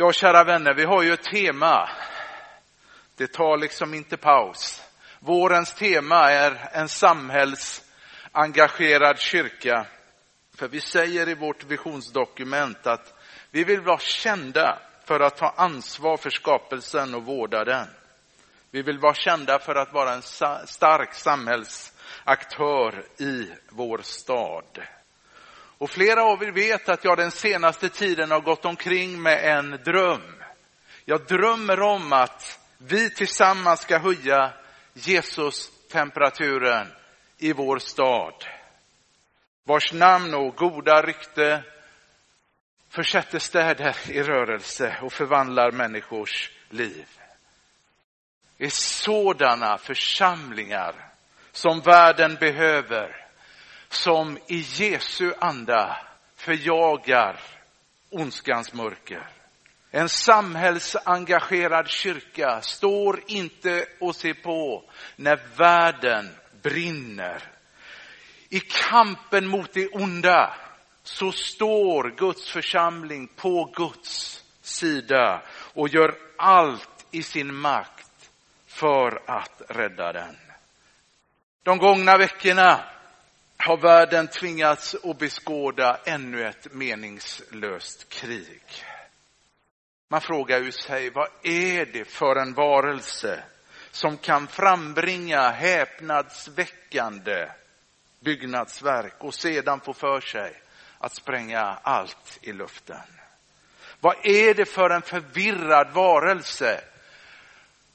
Ja, kära vänner, vi har ju ett tema. Det tar liksom inte paus. Vårens tema är en samhällsengagerad kyrka. För vi säger i vårt visionsdokument att vi vill vara kända för att ta ansvar för skapelsen och vårda den. Vi vill vara kända för att vara en stark samhällsaktör i vår stad. Och flera av er vet att jag den senaste tiden har gått omkring med en dröm. Jag drömmer om att vi tillsammans ska höja Jesus-temperaturen i vår stad. Vars namn och goda rykte försätter städer i rörelse och förvandlar människors liv. Det är sådana församlingar som världen behöver som i Jesu anda förjagar ondskans mörker. En samhällsengagerad kyrka står inte och ser på när världen brinner. I kampen mot det onda så står Guds församling på Guds sida och gör allt i sin makt för att rädda den. De gångna veckorna har världen tvingats att beskåda ännu ett meningslöst krig. Man frågar ju sig, vad är det för en varelse som kan frambringa häpnadsväckande byggnadsverk och sedan få för sig att spränga allt i luften? Vad är det för en förvirrad varelse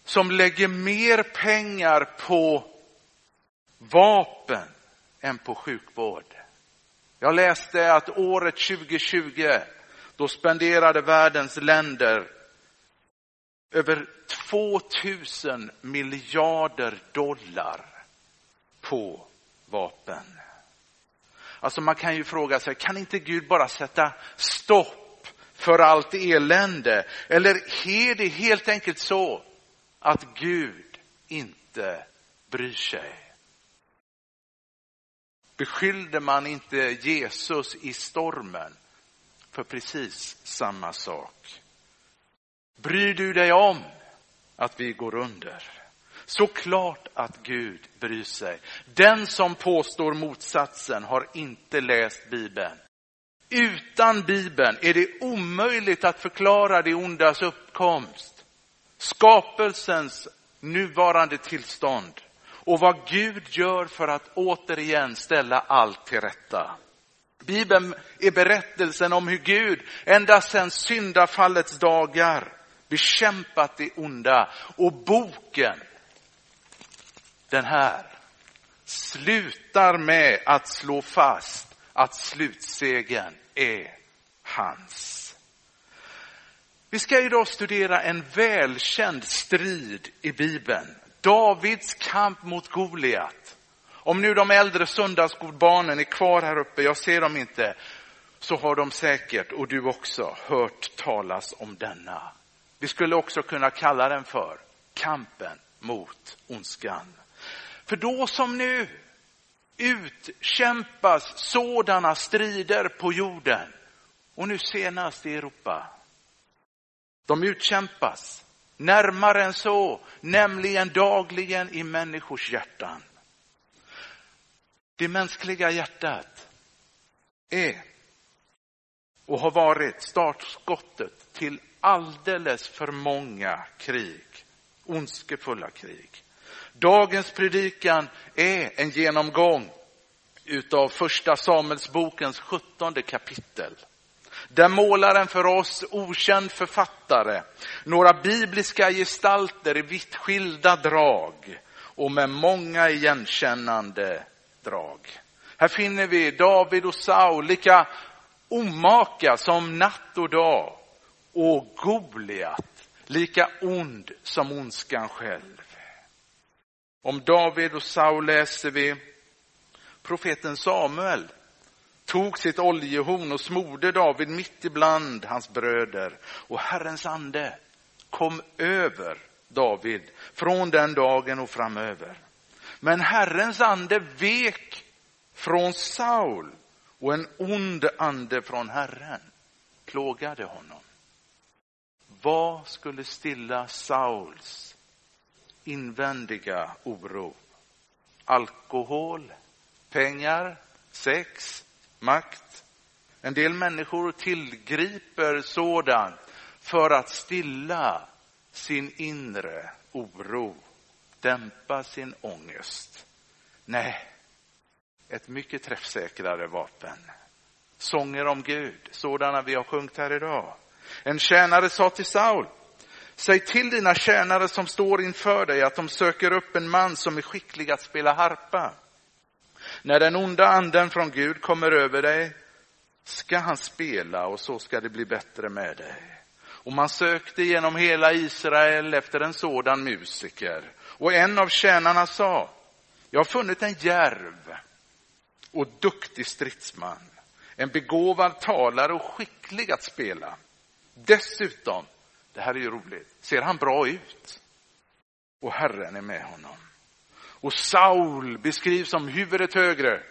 som lägger mer pengar på vapen än på sjukvård. Jag läste att året 2020, då spenderade världens länder över 2000 miljarder dollar på vapen. Alltså man kan ju fråga sig, kan inte Gud bara sätta stopp för allt elände? Eller är det helt enkelt så att Gud inte bryr sig? Beskyllde man inte Jesus i stormen för precis samma sak? Bryr du dig om att vi går under? Såklart att Gud bryr sig. Den som påstår motsatsen har inte läst Bibeln. Utan Bibeln är det omöjligt att förklara det ondas uppkomst, skapelsens nuvarande tillstånd och vad Gud gör för att återigen ställa allt till rätta. Bibeln är berättelsen om hur Gud ända sedan syndafallets dagar bekämpat det onda. Och boken, den här, slutar med att slå fast att slutsegen är hans. Vi ska idag studera en välkänd strid i Bibeln Davids kamp mot Goliat. Om nu de äldre söndagsskolbarnen är kvar här uppe, jag ser dem inte, så har de säkert, och du också, hört talas om denna. Vi skulle också kunna kalla den för kampen mot ondskan. För då som nu utkämpas sådana strider på jorden och nu senast i Europa. De utkämpas Närmare än så, nämligen dagligen i människors hjärtan. Det mänskliga hjärtat är och har varit startskottet till alldeles för många krig, ondskefulla krig. Dagens predikan är en genomgång utav första Samuelsbokens sjuttonde kapitel. Där målar en för oss okänd författare några bibliska gestalter i vitt skilda drag och med många igenkännande drag. Här finner vi David och Saul lika omaka som natt och dag och Goliat lika ond som ondskan själv. Om David och Saul läser vi profeten Samuel tog sitt oljehorn och smorde David mitt ibland hans bröder. Och Herrens ande kom över David från den dagen och framöver. Men Herrens ande vek från Saul och en ond ande från Herren plågade honom. Vad skulle stilla Sauls invändiga oro? Alkohol, pengar, sex, makt. En del människor tillgriper sådant för att stilla sin inre oro, dämpa sin ångest. Nej, ett mycket träffsäkrare vapen. Sånger om Gud, sådana vi har sjungit här idag. En tjänare sa till Saul, säg till dina tjänare som står inför dig att de söker upp en man som är skicklig att spela harpa. När den onda anden från Gud kommer över dig ska han spela och så ska det bli bättre med dig. Och man sökte genom hela Israel efter en sådan musiker. Och en av tjänarna sa, jag har funnit en järv och duktig stridsman, en begåvad talare och skicklig att spela. Dessutom, det här är ju roligt, ser han bra ut. Och Herren är med honom. Och Saul beskrivs som huvudet högre,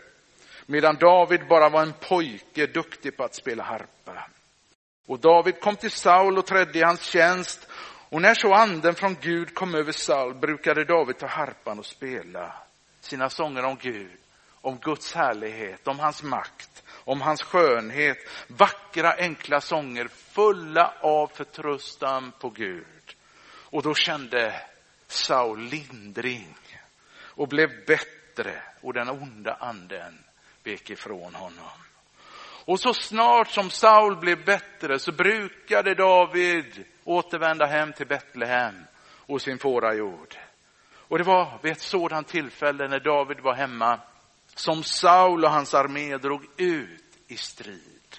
medan David bara var en pojke duktig på att spela harpa. Och David kom till Saul och trädde i hans tjänst. Och när så anden från Gud kom över Saul brukade David ta harpan och spela sina sånger om Gud, om Guds härlighet, om hans makt, om hans skönhet. Vackra enkla sånger fulla av förtröstan på Gud. Och då kände Saul lindring och blev bättre och den onda anden vek ifrån honom. Och så snart som Saul blev bättre så brukade David återvända hem till Betlehem och sin fårajord. Och det var vid ett sådant tillfälle när David var hemma som Saul och hans armé drog ut i strid.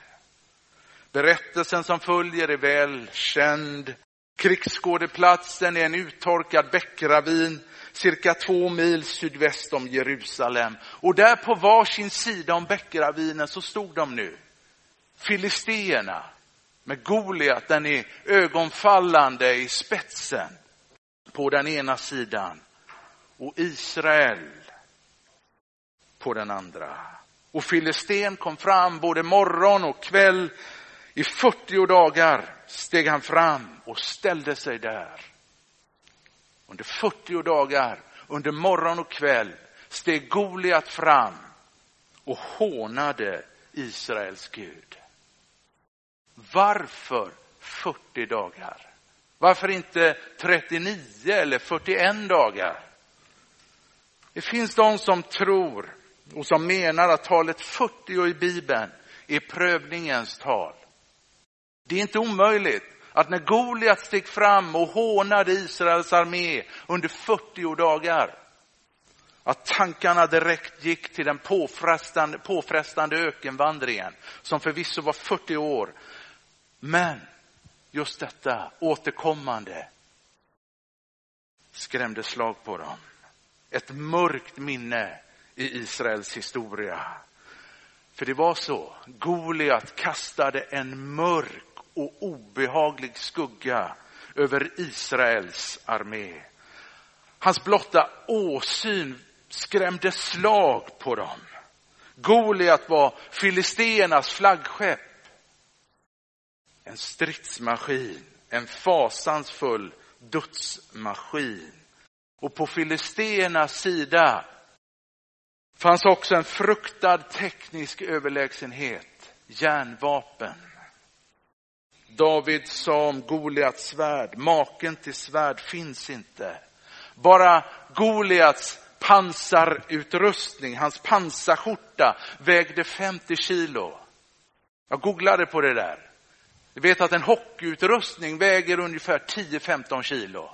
Berättelsen som följer är väl känd. Krigsskådeplatsen är en uttorkad bäckravin cirka två mil sydväst om Jerusalem. Och där på varsin sida om bäckravinen så stod de nu. Filisteerna med Goliat, den är ögonfallande i spetsen på den ena sidan och Israel på den andra. Och Filisten kom fram både morgon och kväll. I 40 dagar steg han fram och ställde sig där. Under 40 dagar, under morgon och kväll, steg Goliat fram och hånade Israels Gud. Varför 40 dagar? Varför inte 39 eller 41 dagar? Det finns de som tror och som menar att talet 40 i Bibeln är prövningens tal. Det är inte omöjligt att när Goliat steg fram och hånade Israels armé under 40 dagar, att tankarna direkt gick till den påfrestande, påfrestande ökenvandringen, som förvisso var 40 år. Men just detta återkommande skrämde slag på dem. Ett mörkt minne i Israels historia. För det var så, Goliat kastade en mörk och obehaglig skugga över Israels armé. Hans blotta åsyn skrämde slag på dem. Goliat var filisteernas flaggskepp. En stridsmaskin, en fasansfull dödsmaskin. Och på filisteernas sida fanns också en fruktad teknisk överlägsenhet, järnvapen. David sa om Goliats svärd, maken till svärd finns inte. Bara Goliats pansarutrustning, hans pansarskjorta vägde 50 kilo. Jag googlade på det där. Du vet att en hockeyutrustning väger ungefär 10-15 kilo.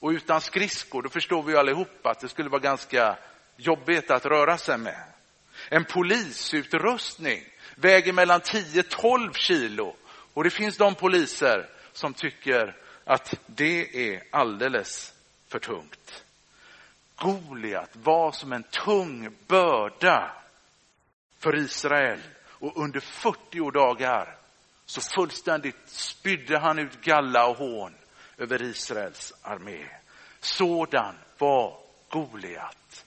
Och utan skridskor, då förstår vi allihopa att det skulle vara ganska jobbigt att röra sig med. En polisutrustning väger mellan 10-12 kilo och det finns de poliser som tycker att det är alldeles för tungt. Goliat var som en tung börda för Israel och under 40 dagar så fullständigt spydde han ut galla och hån över Israels armé. Sådan var Goliat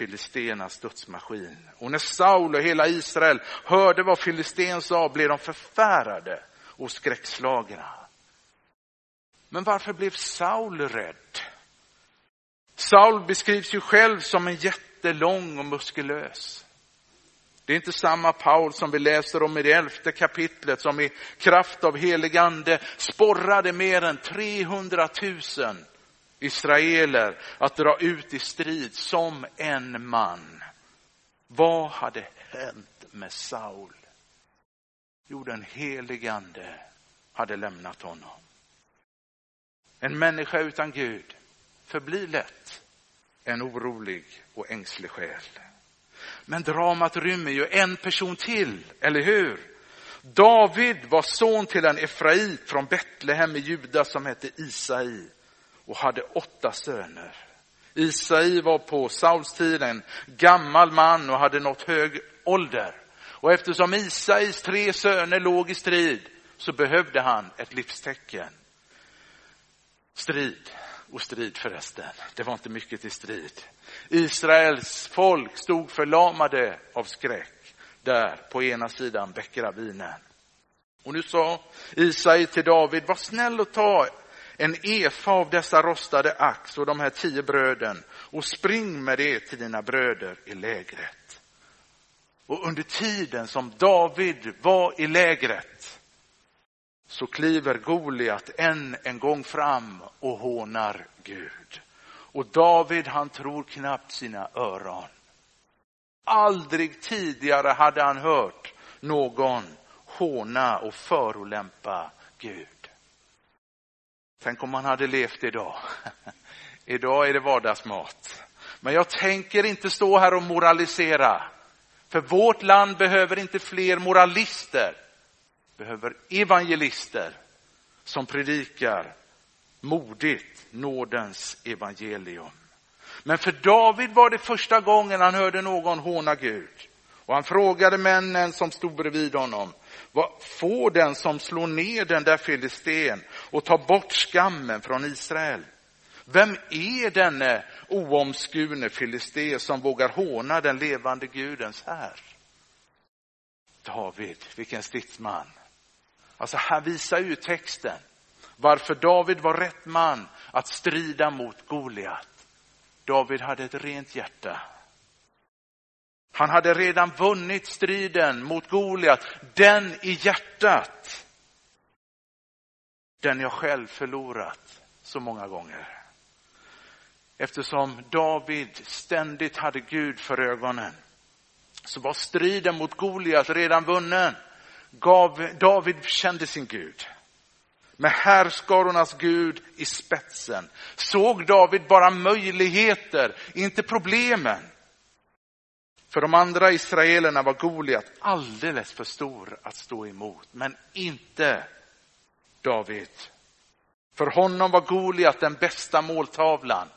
filistenas dödsmaskin. Och när Saul och hela Israel hörde vad filisten sa blev de förfärade och skräckslagna. Men varför blev Saul rädd? Saul beskrivs ju själv som en jättelång och muskulös. Det är inte samma Paul som vi läser om i det elfte kapitlet som i kraft av helig ande sporrade mer än 300 000 israeler att dra ut i strid som en man. Vad hade hänt med Saul? Jo, den helige ande hade lämnat honom. En människa utan Gud förblir lätt en orolig och ängslig själ. Men dramat rymmer ju en person till, eller hur? David var son till en Efrait från Betlehem i Juda som hette Isai och hade åtta söner. Isai var på Sauls tid en gammal man och hade nått hög ålder. Och eftersom Isais tre söner låg i strid så behövde han ett livstecken. Strid och strid förresten. Det var inte mycket till strid. Israels folk stod förlamade av skräck där på ena sidan bäckravinen. Och nu sa Isai till David, var snäll och ta en efa av dessa rostade ax och de här tio bröden och spring med det till dina bröder i lägret. Och under tiden som David var i lägret så kliver Goliat än en gång fram och hånar Gud. Och David han tror knappt sina öron. Aldrig tidigare hade han hört någon håna och förolämpa Gud. Tänk om man hade levt idag. Idag är det vardagsmat. Men jag tänker inte stå här och moralisera. För vårt land behöver inte fler moralister. Behöver evangelister som predikar modigt nådens evangelium. Men för David var det första gången han hörde någon håna Gud. Och han frågade männen som stod bredvid honom, vad får den som slår ner den där filisten och ta bort skammen från Israel? Vem är denne oomskurne filisté som vågar håna den levande Gudens här? David, vilken stridsman. Alltså här visar ju texten varför David var rätt man att strida mot Goliat. David hade ett rent hjärta. Han hade redan vunnit striden mot Goliat, den i hjärtat. Den jag själv förlorat så många gånger. Eftersom David ständigt hade Gud för ögonen så var striden mot Goliat redan vunnen. David kände sin Gud med härskarornas Gud i spetsen, såg David bara möjligheter, inte problemen. För de andra israelerna var Goliat alldeles för stor att stå emot, men inte David. För honom var Goliat den bästa måltavlan,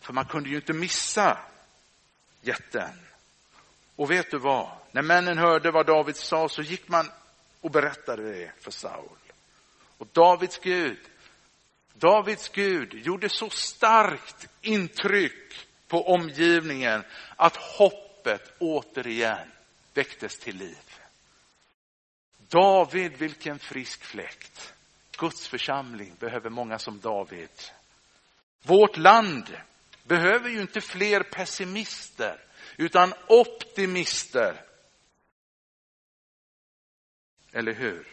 för man kunde ju inte missa jätten. Och vet du vad? När männen hörde vad David sa så gick man och berättade det för Saul. Och Davids Gud, Davids Gud gjorde så starkt intryck på omgivningen att hoppet återigen väcktes till liv. David, vilken frisk fläkt. Guds församling behöver många som David. Vårt land behöver ju inte fler pessimister, utan optimister. Eller hur?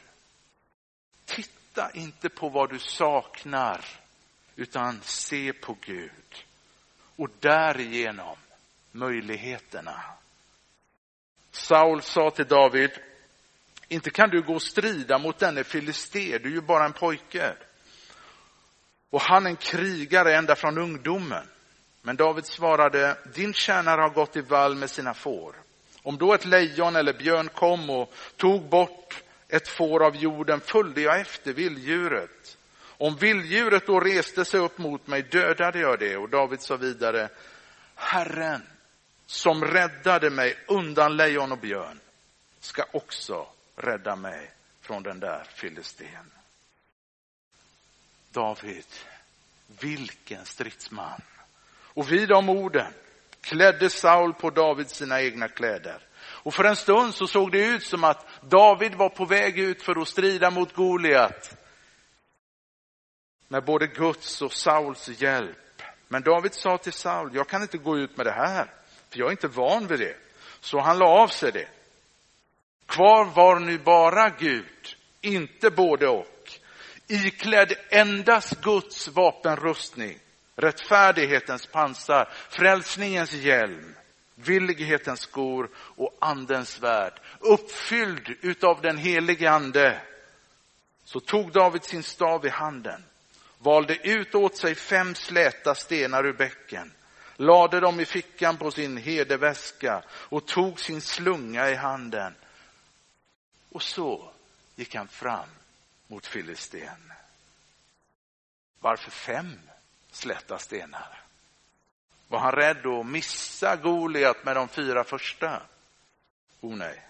Titta inte på vad du saknar, utan se på Gud. Och därigenom möjligheterna. Saul sa till David, inte kan du gå och strida mot denne filisté, du är ju bara en pojke. Och han en krigare ända från ungdomen. Men David svarade, din tjänare har gått i vall med sina får. Om då ett lejon eller björn kom och tog bort ett får av jorden följde jag efter vilddjuret. Om vilddjuret då reste sig upp mot mig dödade jag det. Och David sa vidare, Herren som räddade mig undan lejon och björn ska också rädda mig från den där filisten. David, vilken stridsman. Och vid de orden klädde Saul på David sina egna kläder Och för en stund så såg det ut som att David var på väg ut för att strida mot Goliat. Med både Guds och Sauls hjälp. Men David sa till Saul, jag kan inte gå ut med det här, för jag är inte van vid det. Så han la av sig det. Kvar var nu bara Gud, inte både och. Iklädd endast Guds vapenrustning, rättfärdighetens pansar, frälsningens hjälm, villighetens skor och andens svärd. Uppfylld utav den helige ande så tog David sin stav i handen, valde ut åt sig fem släta stenar ur bäcken, lade dem i fickan på sin hedeväska och tog sin slunga i handen. Och så gick han fram mot Filisten. Varför fem släta stenar? Var han rädd att missa Goliat med de fyra första? O oh, nej.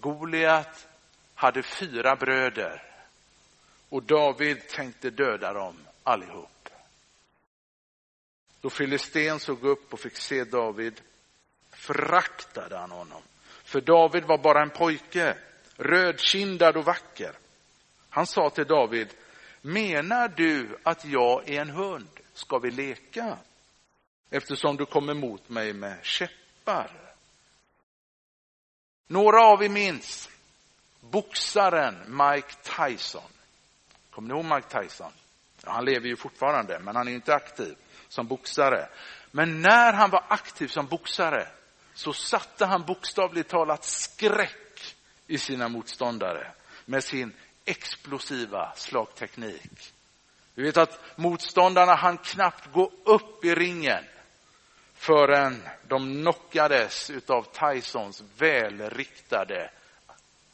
Goliat hade fyra bröder och David tänkte döda dem allihop. Då Filisten såg upp och fick se David föraktade han honom. För David var bara en pojke, rödkindad och vacker. Han sa till David, menar du att jag är en hund? Ska vi leka? Eftersom du kommer mot mig med käppar. Några av er minns boxaren Mike Tyson. Kommer ni ihåg Mike Tyson? Ja, han lever ju fortfarande, men han är inte aktiv som boxare. Men när han var aktiv som boxare så satte han bokstavligt talat skräck i sina motståndare med sin explosiva slagteknik. Vi vet att motståndarna hann knappt gå upp i ringen förrän de knockades av Tysons välriktade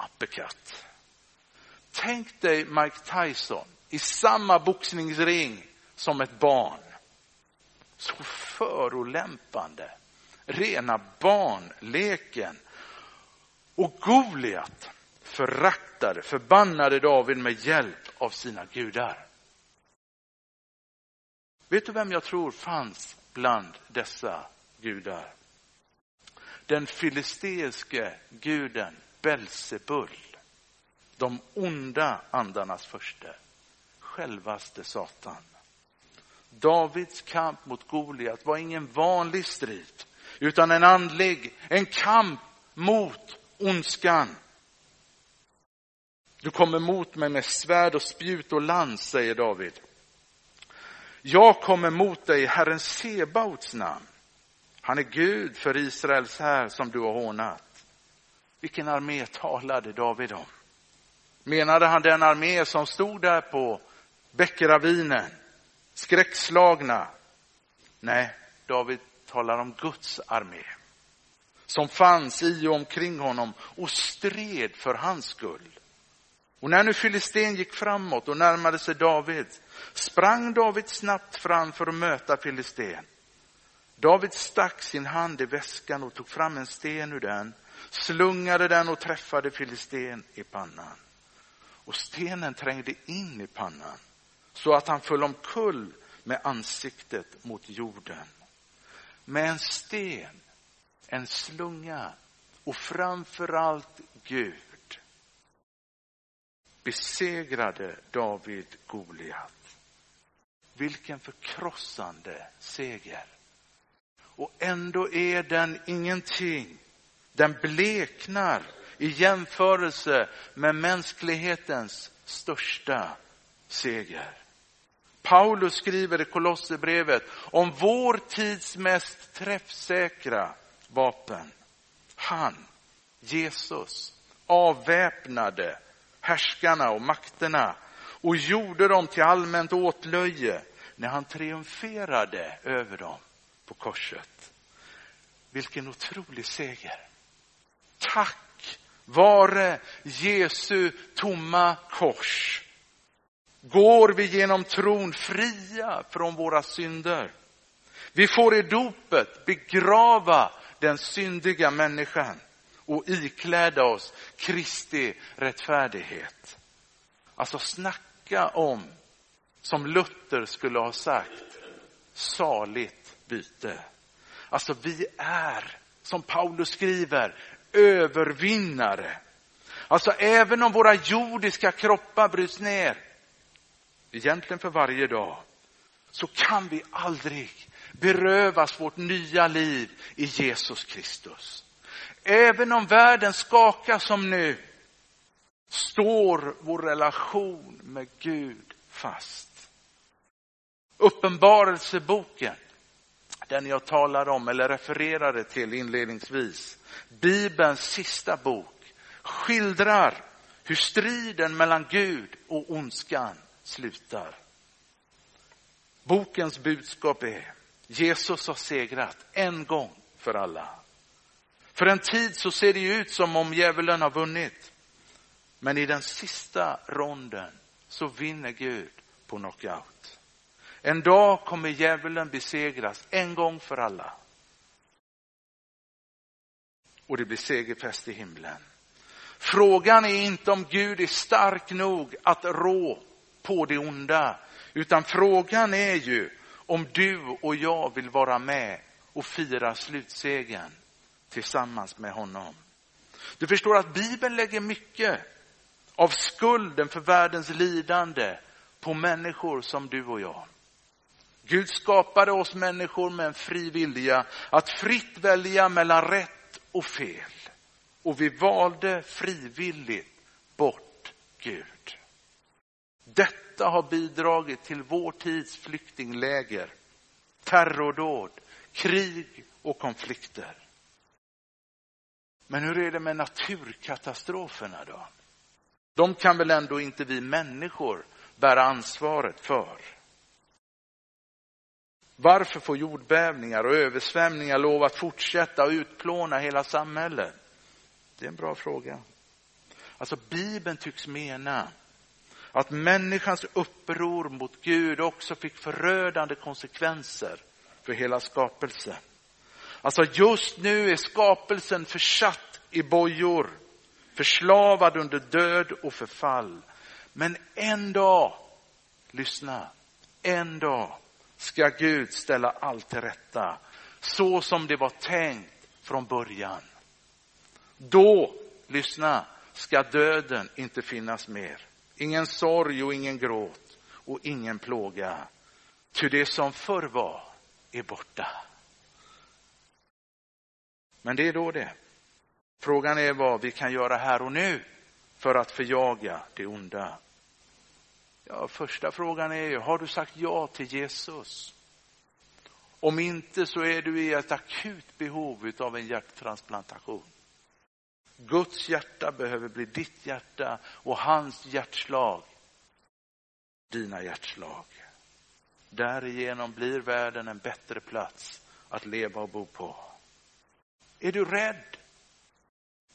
uppercut. Tänk dig Mike Tyson i samma boxningsring som ett barn. Så förolämpande. Rena barnleken. Och Goliat föraktade, förbannade David med hjälp av sina gudar. Vet du vem jag tror fanns bland dessa gudar? Den filisteiske guden Belzebul. De onda andarnas förste. Självaste Satan. Davids kamp mot Goliat var ingen vanlig strid, utan en andlig, en kamp mot ondskan. Du kommer mot mig med svärd och spjut och lans, säger David. Jag kommer mot dig i Herren Sebaots namn. Han är Gud för Israels här som du har hånat. Vilken armé talade David om? Menade han den armé som stod där på Bäckravinen, skräckslagna? Nej, David talar om Guds armé som fanns i och omkring honom och stred för hans skull. Och när nu Filisten gick framåt och närmade sig David sprang David snabbt fram för att möta Filisten. David stack sin hand i väskan och tog fram en sten ur den, slungade den och träffade Filisten i pannan. Och stenen trängde in i pannan så att han föll omkull med ansiktet mot jorden. Med en sten, en slunga och framför allt Gud besegrade David Goliat. Vilken förkrossande seger. Och ändå är den ingenting. Den bleknar i jämförelse med mänsklighetens största seger. Paulus skriver i Kolosserbrevet om vår tids mest träffsäkra vapen. Han, Jesus, avväpnade härskarna och makterna och gjorde dem till allmänt åtlöje när han triumferade över dem på korset. Vilken otrolig seger. Tack vare Jesu tomma kors går vi genom tron fria från våra synder. Vi får i dopet begrava den syndiga människan och ikläda oss Kristi rättfärdighet. Alltså snacka om, som Luther skulle ha sagt, saligt byte. Alltså vi är, som Paulus skriver, övervinnare. Alltså även om våra jordiska kroppar bryts ner, egentligen för varje dag, så kan vi aldrig berövas vårt nya liv i Jesus Kristus. Även om världen skakar som nu, står vår relation med Gud fast. Uppenbarelseboken, den jag talade om eller refererade till inledningsvis, Bibelns sista bok, skildrar hur striden mellan Gud och ondskan slutar. Bokens budskap är Jesus har segrat en gång för alla. För en tid så ser det ut som om djävulen har vunnit. Men i den sista ronden så vinner Gud på knockout. En dag kommer djävulen besegras en gång för alla. Och det blir segerfest i himlen. Frågan är inte om Gud är stark nog att rå på det onda, utan frågan är ju om du och jag vill vara med och fira slutsegern tillsammans med honom. Du förstår att Bibeln lägger mycket av skulden för världens lidande på människor som du och jag. Gud skapade oss människor med en fri vilja att fritt välja mellan rätt och fel. Och vi valde frivilligt bort Gud. Detta har bidragit till vår tids flyktingläger, terrordåd, krig och konflikter. Men hur är det med naturkatastroferna då? De kan väl ändå inte vi människor bära ansvaret för? Varför får jordbävningar och översvämningar lov att fortsätta och utplåna hela samhället? Det är en bra fråga. Alltså Bibeln tycks mena att människans uppror mot Gud också fick förödande konsekvenser för hela skapelsen. Alltså just nu är skapelsen försatt i bojor, förslavad under död och förfall. Men en dag, lyssna, en dag ska Gud ställa allt till rätta så som det var tänkt från början. Då, lyssna, ska döden inte finnas mer. Ingen sorg och ingen gråt och ingen plåga. Ty det som förr var är borta. Men det är då det. Frågan är vad vi kan göra här och nu för att förjaga det onda. Ja, första frågan är ju, har du sagt ja till Jesus? Om inte så är du i ett akut behov av en hjärttransplantation. Guds hjärta behöver bli ditt hjärta och hans hjärtslag dina hjärtslag. Därigenom blir världen en bättre plats att leva och bo på. Är du rädd?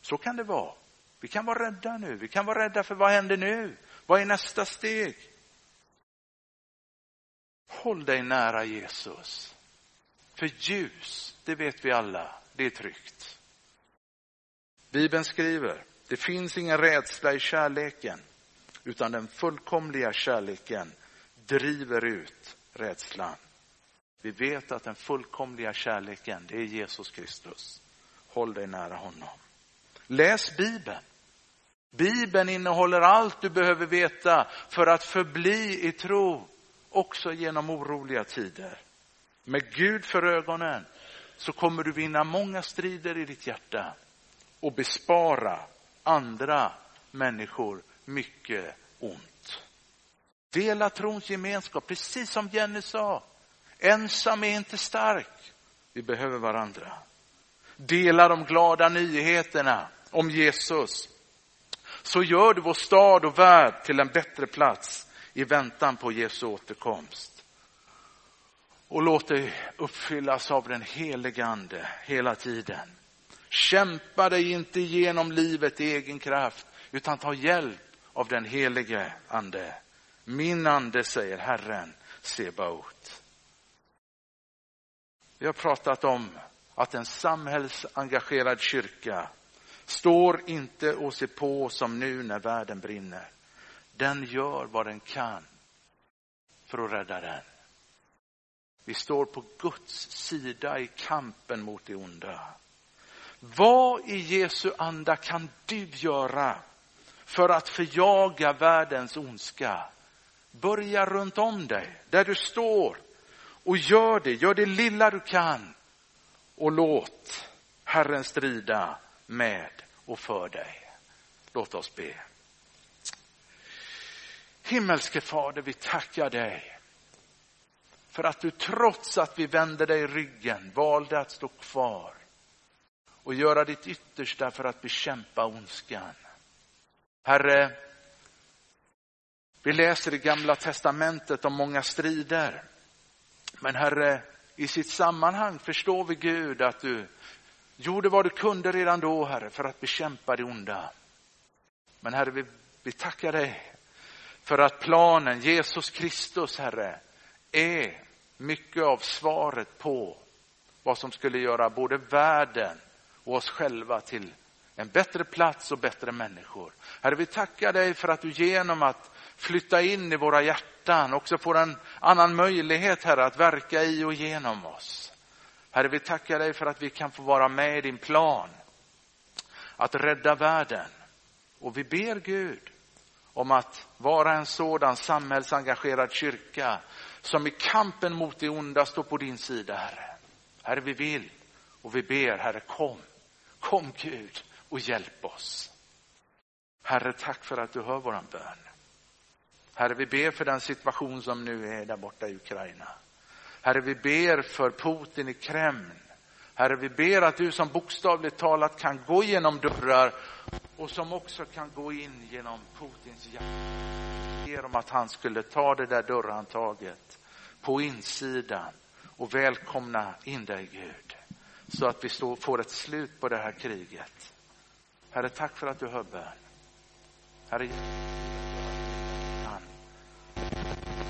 Så kan det vara. Vi kan vara rädda nu. Vi kan vara rädda för vad händer nu? Vad är nästa steg? Håll dig nära Jesus. För ljus, det vet vi alla, det är tryggt. Bibeln skriver, det finns ingen rädsla i kärleken, utan den fullkomliga kärleken driver ut rädslan. Vi vet att den fullkomliga kärleken, det är Jesus Kristus. Håll dig nära honom. Läs Bibeln. Bibeln innehåller allt du behöver veta för att förbli i tro också genom oroliga tider. Med Gud för ögonen så kommer du vinna många strider i ditt hjärta och bespara andra människor mycket ont. Dela trons gemenskap, precis som Jenny sa. Ensam är inte stark. Vi behöver varandra. Dela de glada nyheterna om Jesus. Så gör du vår stad och värld till en bättre plats i väntan på Jesu återkomst. Och låt dig uppfyllas av den helige Ande hela tiden. Kämpa dig inte igenom livet i egen kraft, utan ta hjälp av den helige Ande. Min ande, säger Herren Sebaot. Vi har pratat om att en samhällsengagerad kyrka står inte och ser på som nu när världen brinner. Den gör vad den kan för att rädda den. Vi står på Guds sida i kampen mot det onda. Vad i Jesu anda kan du göra för att förjaga världens ondska? Börja runt om dig, där du står och gör det, gör det lilla du kan och låt Herren strida med och för dig. Låt oss be. Himmelske Fader, vi tackar dig för att du trots att vi vände dig ryggen valde att stå kvar och göra ditt yttersta för att bekämpa ondskan. Herre, vi läser i Gamla testamentet om många strider. Men Herre, i sitt sammanhang förstår vi Gud att du gjorde vad du kunde redan då, Herre, för att bekämpa det onda. Men Herre, vi, vi tackar dig för att planen, Jesus Kristus, Herre, är mycket av svaret på vad som skulle göra både världen och oss själva till en bättre plats och bättre människor. Herre, vi tackar dig för att du genom att flytta in i våra hjärtan också får en annan möjlighet, Herre, att verka i och genom oss. Herre, vi tackar dig för att vi kan få vara med i din plan att rädda världen. Och vi ber Gud om att vara en sådan samhällsengagerad kyrka som i kampen mot det onda står på din sida, Herre. Herre, vi vill och vi ber, Herre, kom. Kom Gud och hjälp oss. Herre, tack för att du hör våran bön. Herre, vi ber för den situation som nu är där borta i Ukraina. Herre, vi ber för Putin i Kreml. Herre, vi ber att du som bokstavligt talat kan gå genom dörrar och som också kan gå in genom Putins hjärta. ber om att han skulle ta det där dörrhandtaget på insidan och välkomna in dig, Gud. Så att vi får ett slut på det här kriget. Herre, tack för att du hör bön. Herre,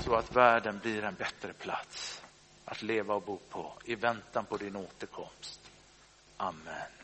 så att världen blir en bättre plats att leva och bo på i väntan på din återkomst. Amen.